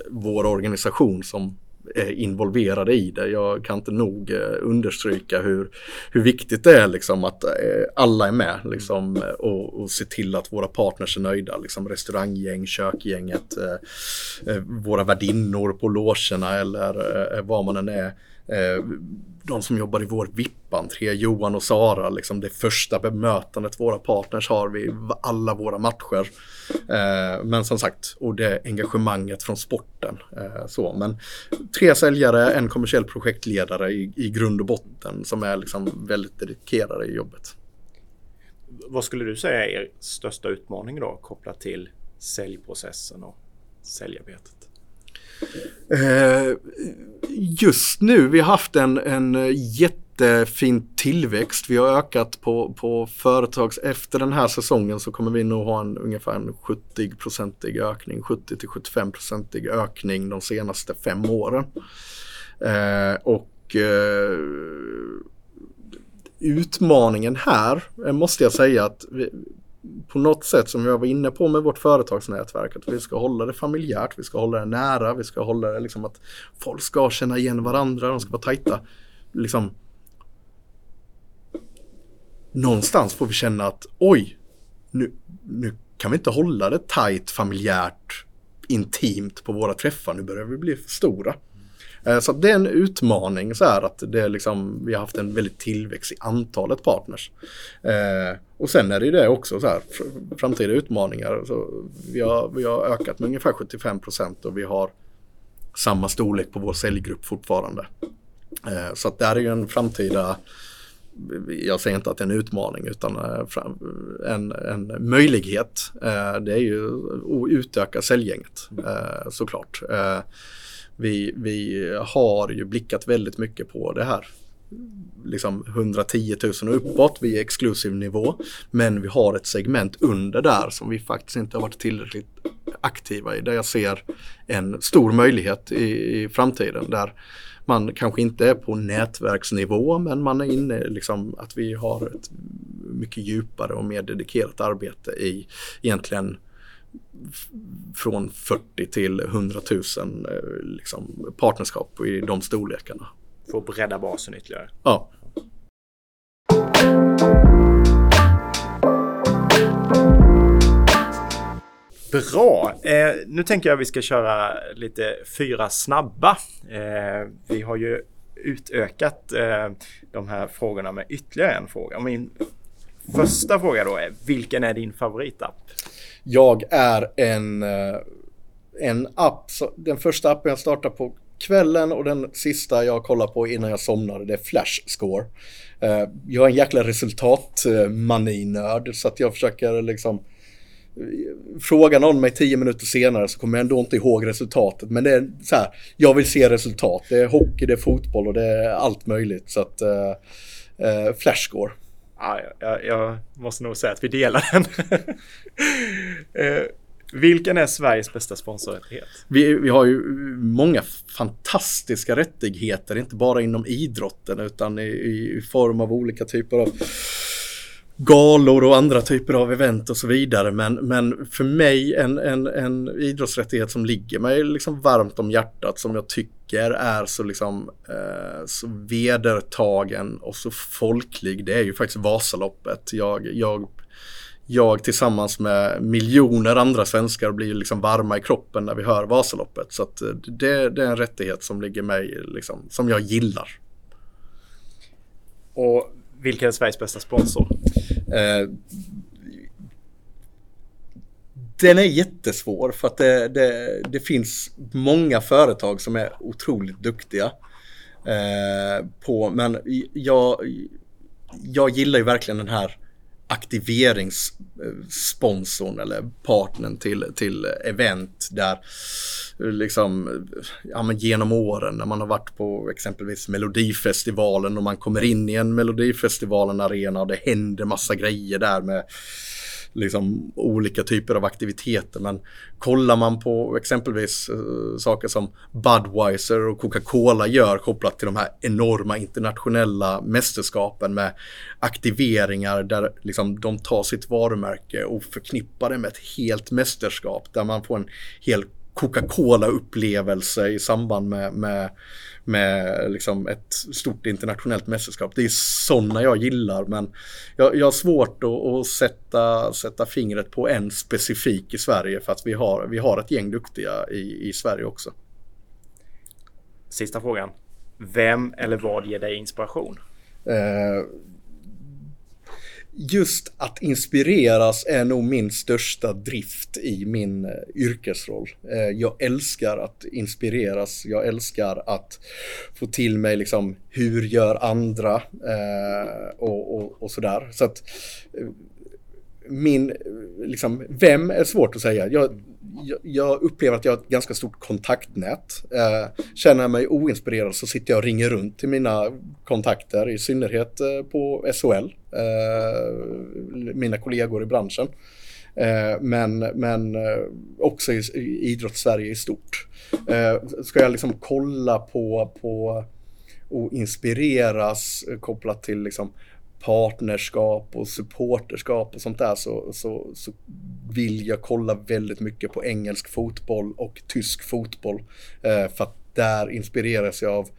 [SPEAKER 1] vår organisation som Eh, involverade i det. Jag kan inte nog eh, understryka hur, hur viktigt det är liksom att eh, alla är med liksom, och, och se till att våra partners är nöjda. Liksom restauranggäng, kökgänget, våra värdinnor på logerna eller vad man än är Eh, de som jobbar i vår VIP-entré, Johan och Sara, liksom det första bemötandet våra partners har vid alla våra matcher. Eh, men som sagt, och det engagemanget från sporten. Eh, så. Men tre säljare, en kommersiell projektledare i, i grund och botten som är liksom väldigt dedikerade i jobbet.
[SPEAKER 2] Vad skulle du säga är er största utmaning då kopplat till säljprocessen och säljarbetet?
[SPEAKER 1] Eh, just nu, vi har haft en, en jättefin tillväxt. Vi har ökat på, på företags... Efter den här säsongen så kommer vi nog ha en ungefär en 70-procentig ökning, 70 75-procentig ökning de senaste fem åren. Eh, och eh, utmaningen här eh, måste jag säga att vi, på något sätt som jag var inne på med vårt företagsnätverk, att vi ska hålla det familjärt, vi ska hålla det nära, vi ska hålla det liksom att folk ska känna igen varandra, de ska vara tajta. Liksom, någonstans får vi känna att oj, nu, nu kan vi inte hålla det tajt, familjärt, intimt på våra träffar, nu börjar vi bli för stora. Eh, så det är en utmaning så här att det är liksom, vi har haft en väldigt tillväxt i antalet partners. Eh, och sen är det ju det också så här, framtida utmaningar. Så vi, har, vi har ökat med ungefär 75 procent och vi har samma storlek på vår säljgrupp fortfarande. Eh, så att det här är ju en framtida jag säger inte att det är en utmaning utan eh, en, en möjlighet. Eh, det är ju att utöka säljgänget såklart vi, vi har ju blickat väldigt mycket på det här. Liksom 110 000 och uppåt, vi är exklusiv nivå. Men vi har ett segment under där som vi faktiskt inte har varit tillräckligt aktiva i. Där jag ser en stor möjlighet i, i framtiden. Där man kanske inte är på nätverksnivå men man är inne liksom att vi har ett mycket djupare och mer dedikerat arbete i egentligen från 40 till 100 000 eh, liksom, partnerskap i de storlekarna.
[SPEAKER 2] För att bredda basen ytterligare?
[SPEAKER 1] Ja.
[SPEAKER 2] Bra! Eh, nu tänker jag att vi ska köra lite fyra snabba. Eh, vi har ju utökat eh, de här frågorna med ytterligare en fråga. Min första fråga då är vilken är din favoritapp?
[SPEAKER 1] Jag är en, eh, en app, den första appen jag startar på kvällen och den sista jag kollar på innan jag somnar det är Flashscore. Score. Eh, jag är en jäkla resultatmaninörd, så att jag försöker liksom eh, Fråga någon mig tio minuter senare så kommer jag ändå inte ihåg resultatet. Men det är så här, jag vill se resultat. Det är hockey, det är fotboll och det är allt möjligt. Så att, uh, uh, Flashscore.
[SPEAKER 2] Ja, jag, jag, måste nog säga att vi delar den. eh, vilken är Sveriges bästa sponsorrättighet?
[SPEAKER 1] Vi, vi har ju många fantastiska rättigheter, inte bara inom idrotten utan i, i form av olika typer av galor och andra typer av event och så vidare. Men, men för mig en, en, en idrottsrättighet som ligger mig liksom varmt om hjärtat som jag tycker är så, liksom, eh, så vedertagen och så folklig. Det är ju faktiskt Vasaloppet. Jag, jag, jag tillsammans med miljoner andra svenskar blir liksom varma i kroppen när vi hör Vasaloppet. Så att eh, det, det är en rättighet som ligger mig, liksom, som jag gillar.
[SPEAKER 2] Och vilken är Sveriges bästa sponsor? Eh,
[SPEAKER 1] den är jättesvår för att det, det, det, finns många företag som är otroligt duktiga eh, på, men jag, jag gillar ju verkligen den här aktiveringssponsorn eller partnern till, till event där liksom ja, men genom åren när man har varit på exempelvis Melodifestivalen och man kommer in i en Melodifestivalen-arena och det händer massa grejer där med liksom olika typer av aktiviteter. Men kollar man på exempelvis uh, saker som Budweiser och Coca-Cola gör kopplat till de här enorma internationella mästerskapen med aktiveringar där liksom de tar sitt varumärke och förknippar det med ett helt mästerskap där man får en hel Coca-Cola-upplevelse i samband med, med, med liksom ett stort internationellt mästerskap. Det är sådana jag gillar men jag, jag har svårt att, att, sätta, sätta fingret på en specifik i Sverige för att vi har, vi har ett gäng duktiga i, i Sverige också.
[SPEAKER 2] Sista frågan. Vem eller vad ger dig inspiration? Eh,
[SPEAKER 1] just att inspireras är nog min största drift i min eh, yrkesroll. Eh, jag älskar att inspireras. Jag älskar att få till mig liksom hur gör andra eh, och, och, och sådär. Så att min, liksom, vem är svårt att säga. Jag, jag, upplever att jag har ett ganska stort kontaktnät. Eh, känner jag mig oinspirerad så sitter jag och ringer runt till mina kontakter, i synnerhet eh, på SHL, eh, mina kollegor i branschen. Eh, men, men eh, också i, i i stort. Eh, ska jag liksom kolla på, på och inspireras kopplat till liksom partnerskap och supporterskap och sånt där så, så, så vill jag kolla väldigt mycket på engelsk fotboll och tysk fotboll. Eh, för att där inspireras jag av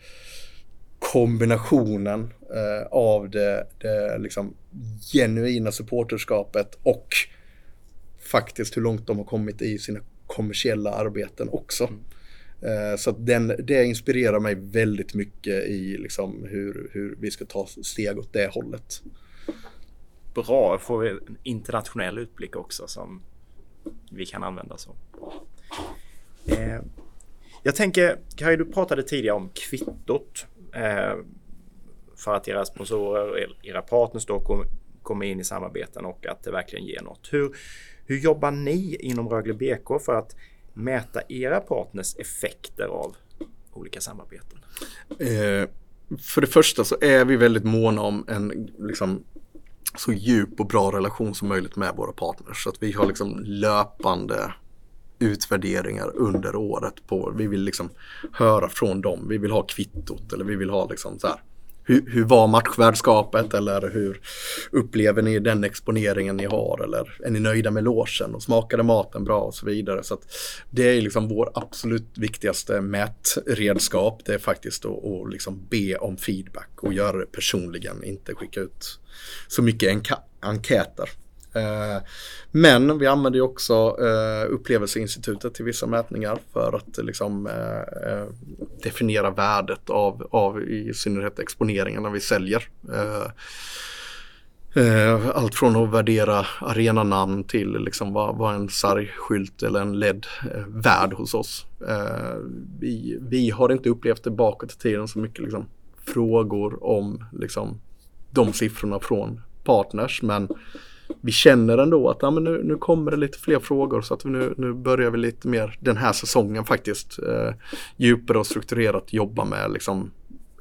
[SPEAKER 1] kombinationen eh, av det, det liksom genuina supporterskapet och faktiskt hur långt de har kommit i sina kommersiella arbeten också. Mm. Eh, så att den, det inspirerar mig väldigt mycket i liksom hur, hur vi ska ta steg åt det hållet.
[SPEAKER 2] Bra, får vi en internationell utblick också som vi kan använda så. Eh, jag tänker, Kaj, du pratade tidigare om kvittot eh, för att era sponsorer, era partners då kommer in i samarbeten och att det verkligen ger något. Hur, hur jobbar ni inom Rögle BK för att mäta era partners effekter av olika samarbeten?
[SPEAKER 1] Eh, för det första så är vi väldigt måna om en liksom, så djup och bra relation som möjligt med våra partners. Så att vi har liksom löpande utvärderingar under året på, vi vill liksom höra från dem, vi vill ha kvittot eller vi vill ha liksom så här hur, hur var matchvärdskapet eller hur upplever ni den exponeringen ni har eller är ni nöjda med låsen och smakade maten bra och så vidare. Så det är liksom vår absolut viktigaste mätredskap. Det är faktiskt att, att liksom be om feedback och göra det personligen, inte skicka ut så mycket enkäter. Eh, men vi använder ju också eh, upplevelseinstitutet till vissa mätningar för att eh, liksom definiera värdet av, av i synnerhet exponeringen när vi säljer. Allt från att värdera arenanamn till liksom vad, vad en sargskylt eller en LED-värd hos oss. Vi, vi har inte upplevt det bakåt i tiden så mycket liksom, frågor om liksom, de siffrorna från partners men vi känner ändå att ja, men nu, nu kommer det lite fler frågor så att nu, nu börjar vi lite mer den här säsongen faktiskt eh, djupare och strukturerat jobba med liksom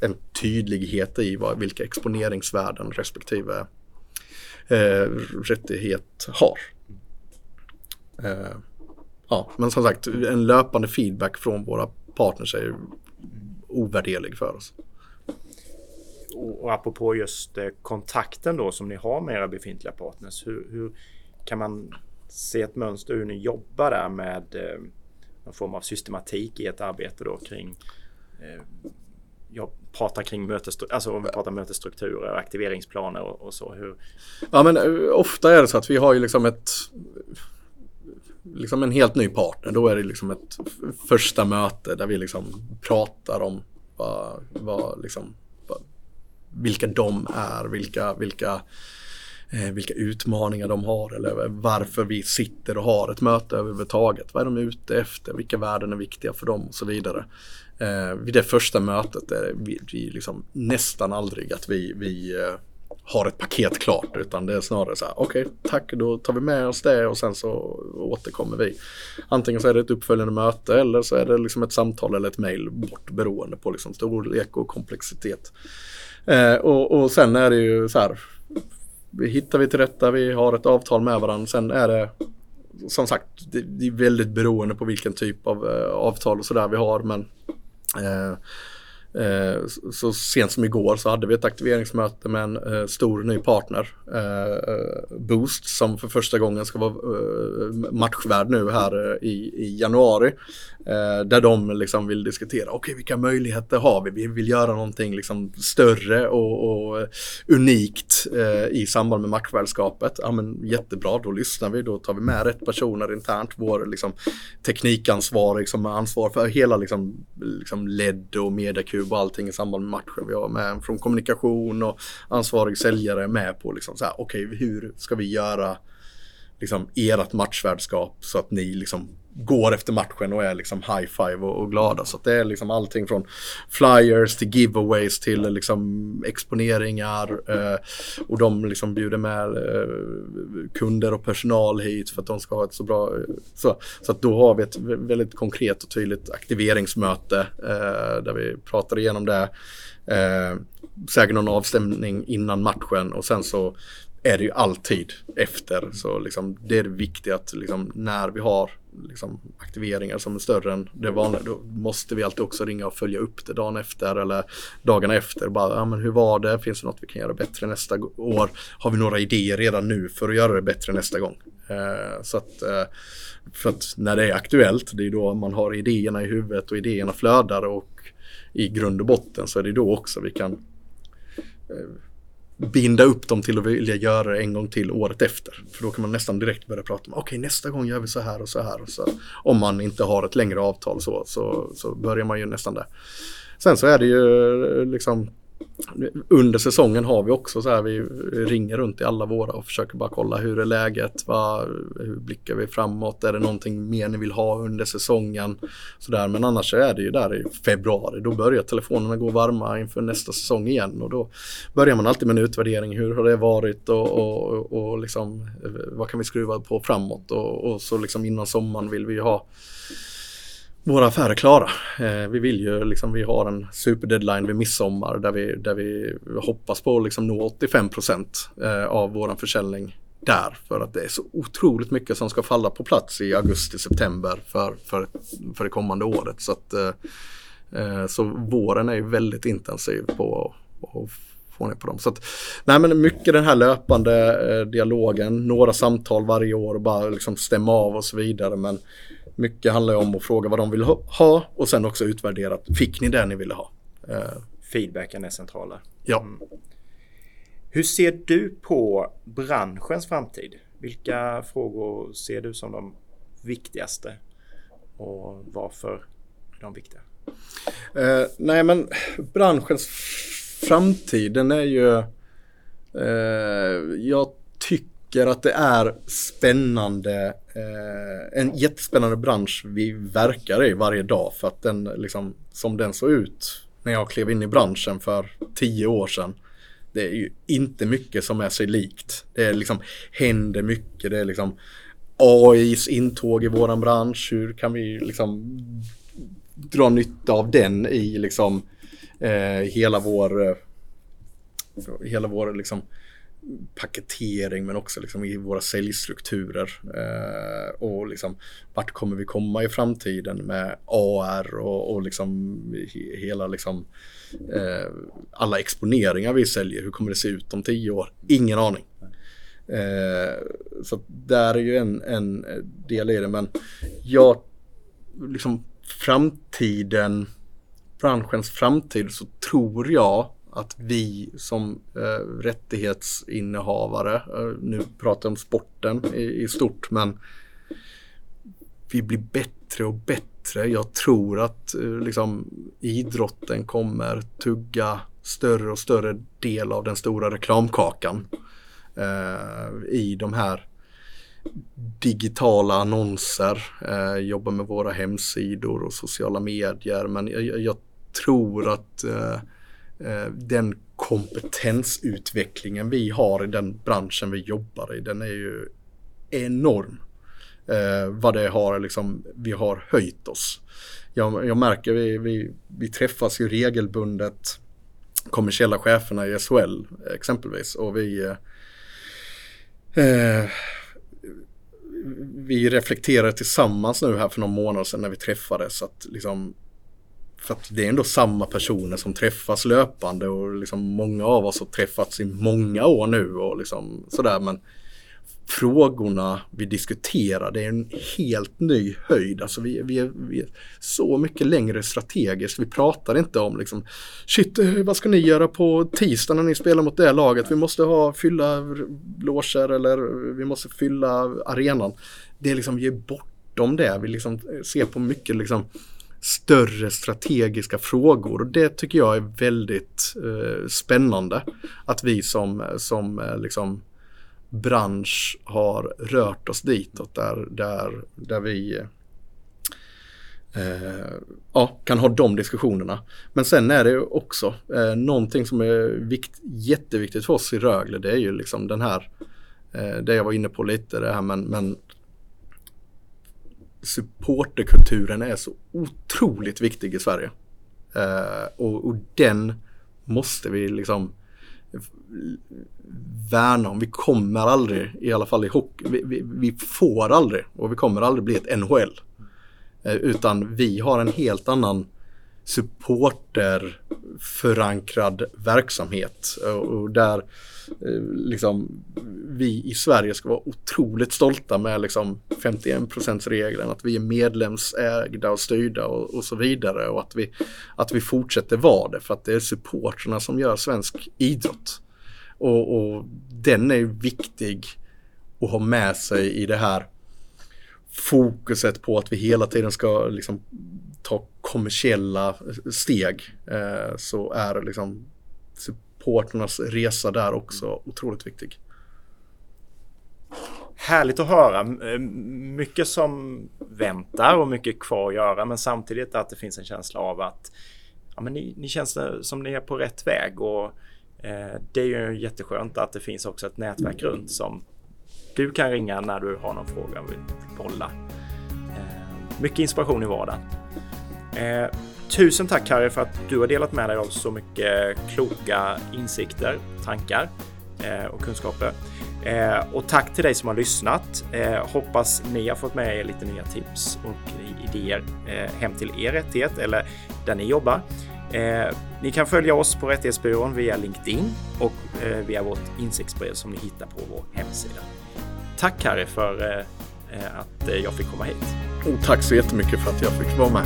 [SPEAKER 1] en tydlighet i vad, vilka exponeringsvärden respektive eh, rättighet har. Eh, ja, men som sagt en löpande feedback från våra partners är ovärderlig för oss
[SPEAKER 2] och apropå just eh, kontakten då som ni har med era befintliga partners. Hur, hur kan man se ett mönster hur ni jobbar där med eh, någon form av systematik i ett arbete då kring eh, jag pratar kring mötes, alltså om vi pratar mötesstrukturer, aktiveringsplaner och, och, så. Hur...
[SPEAKER 1] Ja men eh, ofta är det så att vi har ju liksom ett liksom en helt ny partner. Då är det liksom ett första möte där vi liksom pratar om vad, vad liksom vilka de är, vilka, vilka, eh, vilka utmaningar de har eller varför vi sitter och har ett möte överhuvudtaget. Vad är de ute efter? Vilka värden är viktiga för dem och så vidare. Eh, vid det första mötet är vi, vi liksom nästan aldrig att vi, vi eh, har ett paket klart utan det är snarare så här okej okay, tack då tar vi med oss det och sen så återkommer vi. Antingen så är det ett uppföljande möte eller så är det liksom ett samtal eller ett mejl bort beroende på liksom storlek och komplexitet. Eh, och, och sen är det ju så här. Vi hittar vi till rätta, vi har ett avtal med varandra. Sen är det som sagt, det, det är väldigt beroende på vilken typ av eh, avtal och sådär vi har. Men eh, Eh, så sent som igår så hade vi ett aktiveringsmöte med en eh, stor ny partner, eh, Boost, som för första gången ska vara matchvärd nu här i, i januari. Där de liksom vill diskutera, okej okay, vilka möjligheter har vi? Vi vill göra någonting liksom större och, och unikt i samband med matchvärdskapet. Ja men jättebra, då lyssnar vi, då tar vi med rätt personer internt, vår liksom, teknikansvarig som har ansvar för hela liksom, liksom LED och mediakub Youtube och allting i samband med matchen. Vi har med från kommunikation och ansvarig säljare med på liksom så här, okej okay, hur ska vi göra liksom ert matchvärdskap så att ni liksom går efter matchen och är liksom high five och, och glada. Så det är liksom allting från flyers till giveaways till liksom exponeringar eh, och de liksom bjuder med eh, kunder och personal hit för att de ska ha ett så bra... Eh, så, så att då har vi ett väldigt konkret och tydligt aktiveringsmöte eh, där vi pratar igenom det. Eh, säkert någon avstämning innan matchen och sen så är det ju alltid efter. Så liksom, det är det viktiga att liksom, när vi har liksom, aktiveringar som är större än det vanliga då måste vi alltid också ringa och följa upp det dagen efter eller dagarna efter. Bara, ja, men hur var det? Finns det något vi kan göra bättre nästa år? Har vi några idéer redan nu för att göra det bättre nästa gång? Eh, så att, eh, för att när det är aktuellt, det är då man har idéerna i huvudet och idéerna flödar och i grund och botten så är det då också vi kan eh, binda upp dem till att vilja göra det en gång till året efter. För då kan man nästan direkt börja prata om, okej okay, nästa gång gör vi så här och så här. Och så. Om man inte har ett längre avtal så, så, så börjar man ju nästan där. Sen så är det ju eh, liksom under säsongen har vi också så här, vi ringer runt i alla våra och försöker bara kolla hur är läget, vad, hur blickar vi framåt, är det någonting mer ni vill ha under säsongen? Så där. Men annars så är det ju där i februari, då börjar telefonerna gå varma inför nästa säsong igen och då börjar man alltid med en utvärdering, hur har det varit och, och, och liksom, eh, vad kan vi skruva på framåt och, och så liksom innan sommaren vill vi ha våra affärer klara. Eh, vi vill ju liksom, vi har en superdeadline vid midsommar där vi, där vi hoppas på att liksom nå 85 eh, av våran försäljning där för att det är så otroligt mycket som ska falla på plats i augusti, september för, för, för det kommande året. Så, att, eh, eh så våren är ju väldigt intensiv på att få ner på dem. Så att, nej men mycket den här löpande eh, dialogen, några samtal varje år och bara liksom stämma av och så vidare. Men mycket handlar om att fråga vad de vill ha och sen också utvärdera. Fick ni det ni ville ha?
[SPEAKER 2] Uh, Feedbacken är centrala.
[SPEAKER 1] Ja. Mm.
[SPEAKER 2] Hur ser du på branschens framtid? Vilka frågor ser du som de viktigaste och varför är de viktiga?
[SPEAKER 1] Eh, nej men branschens framtid den är ju eh, jag tycker tycker att det är spännande eh, en jättespännande bransch vi verkar i varje dag för att den liksom som den såg ut när jag klev in i branschen för tio år sedan det är ju inte mycket som är sig likt. Det är liksom, händer mycket. Det är liksom AIs intåg i våran bransch. Hur kan vi liksom dra nytta av den i liksom eh, hela vår eh, hela vår liksom paketering men också liksom i våra säljstrukturer. Eh, och liksom vart kommer vi komma i framtiden med AR och, och liksom hela liksom eh, alla exponeringar vi säljer. Hur kommer det se ut om tio år? Ingen aning. Eh, så där är ju en, en del i det men jag liksom framtiden branschens framtid så tror jag att vi som eh, rättighetsinnehavare, eh, nu pratar jag om sporten i, i, stort, men vi blir bättre och bättre. Jag tror att eh, liksom, idrotten kommer tugga större och större del av den stora reklamkakan eh, i de här digitala annonser, eh, jobba med våra hemsidor och sociala medier. Men jag, jag tror att Eh, Eh, den kompetensutvecklingen vi har i den branschen vi jobbar i, den är ju enorm. Eh, vad det har liksom, vi har höjt oss. Jag, jag märker, vi, vi, vi träffas ju regelbundet kommersiella cheferna i SHL exempelvis och vi eh, eh, vi reflekterar tillsammans nu här för några månader sedan när vi träffades att liksom för att det är ändå samma personer som träffas löpande och liksom många av oss har träffats i många år nu och liksom sådär men frågorna vi diskuterar det är en helt ny höjd. Alltså vi, vi, är, vi är så mycket längre strategiskt. Vi pratar inte om liksom shit eh, vad ska ni göra på tisdag när ni spelar mot det laget? Vi måste ha fylla loger eller vi måste fylla arenan. Det är liksom vi är bortom det. Vi liksom ser på mycket liksom större strategiska frågor och det tycker jag är väldigt eh, spännande. Att vi som, som eh, liksom bransch har rört oss ditåt där, där, där vi eh, ja, kan ha de diskussionerna. Men sen är det också eh, någonting som är vikt, jätteviktigt för oss i Rögle. Det är ju liksom den här, eh, det jag var inne på lite, det här men, men supporterkulturen är så otroligt viktig i Sverige. Uh, och, och, den måste vi liksom värna om. Vi kommer aldrig, i alla fall i hockey, vi, vi, vi får aldrig och vi kommer aldrig bli ett NHL. Uh, eh, utan vi har en helt annan supporterförankrad verksamhet. Eh, och där eh, liksom, vi i Sverige ska vara otroligt stolta med liksom 51 regeln. Att vi är medlemsägda och styrda och, och, så vidare. Och att vi, att vi fortsätter vara det. För att det är supporterna som gör svensk idrott. Och, och den är viktig att ha med sig i det här fokuset på att vi hela tiden ska liksom ta kommersiella steg eh, så är liksom supporternas resa där också otroligt viktig.
[SPEAKER 2] Härligt att höra. Eh, mycket som väntar och mycket kvar att göra men samtidigt att det finns en känsla av att ja, men ni, ni känns som ni är på rätt väg och eh, det är ju jätteskönt att det finns också ett nätverk runt som du kan ringa när du har någon fråga och vill bolla. Eh, mycket inspiration i vardagen. Eh, tusen tack Harry för att du har delat med dig av så mycket kloka insikter, tankar eh, och kunskaper. Eh, och tack till dig som har lyssnat. Eh, hoppas ni har fått med er lite nya tips och idéer eh, hem till er rättighet eller där ni jobbar. Eh, ni kan följa oss på Rättighetsbyrån via LinkedIn och eh, via vårt insiktsbrev som ni hittar på vår hemsida. Tack Harry för eh, eh, att jag fick komma hit.
[SPEAKER 1] Och tack så jättemycket för att jag fick vara med.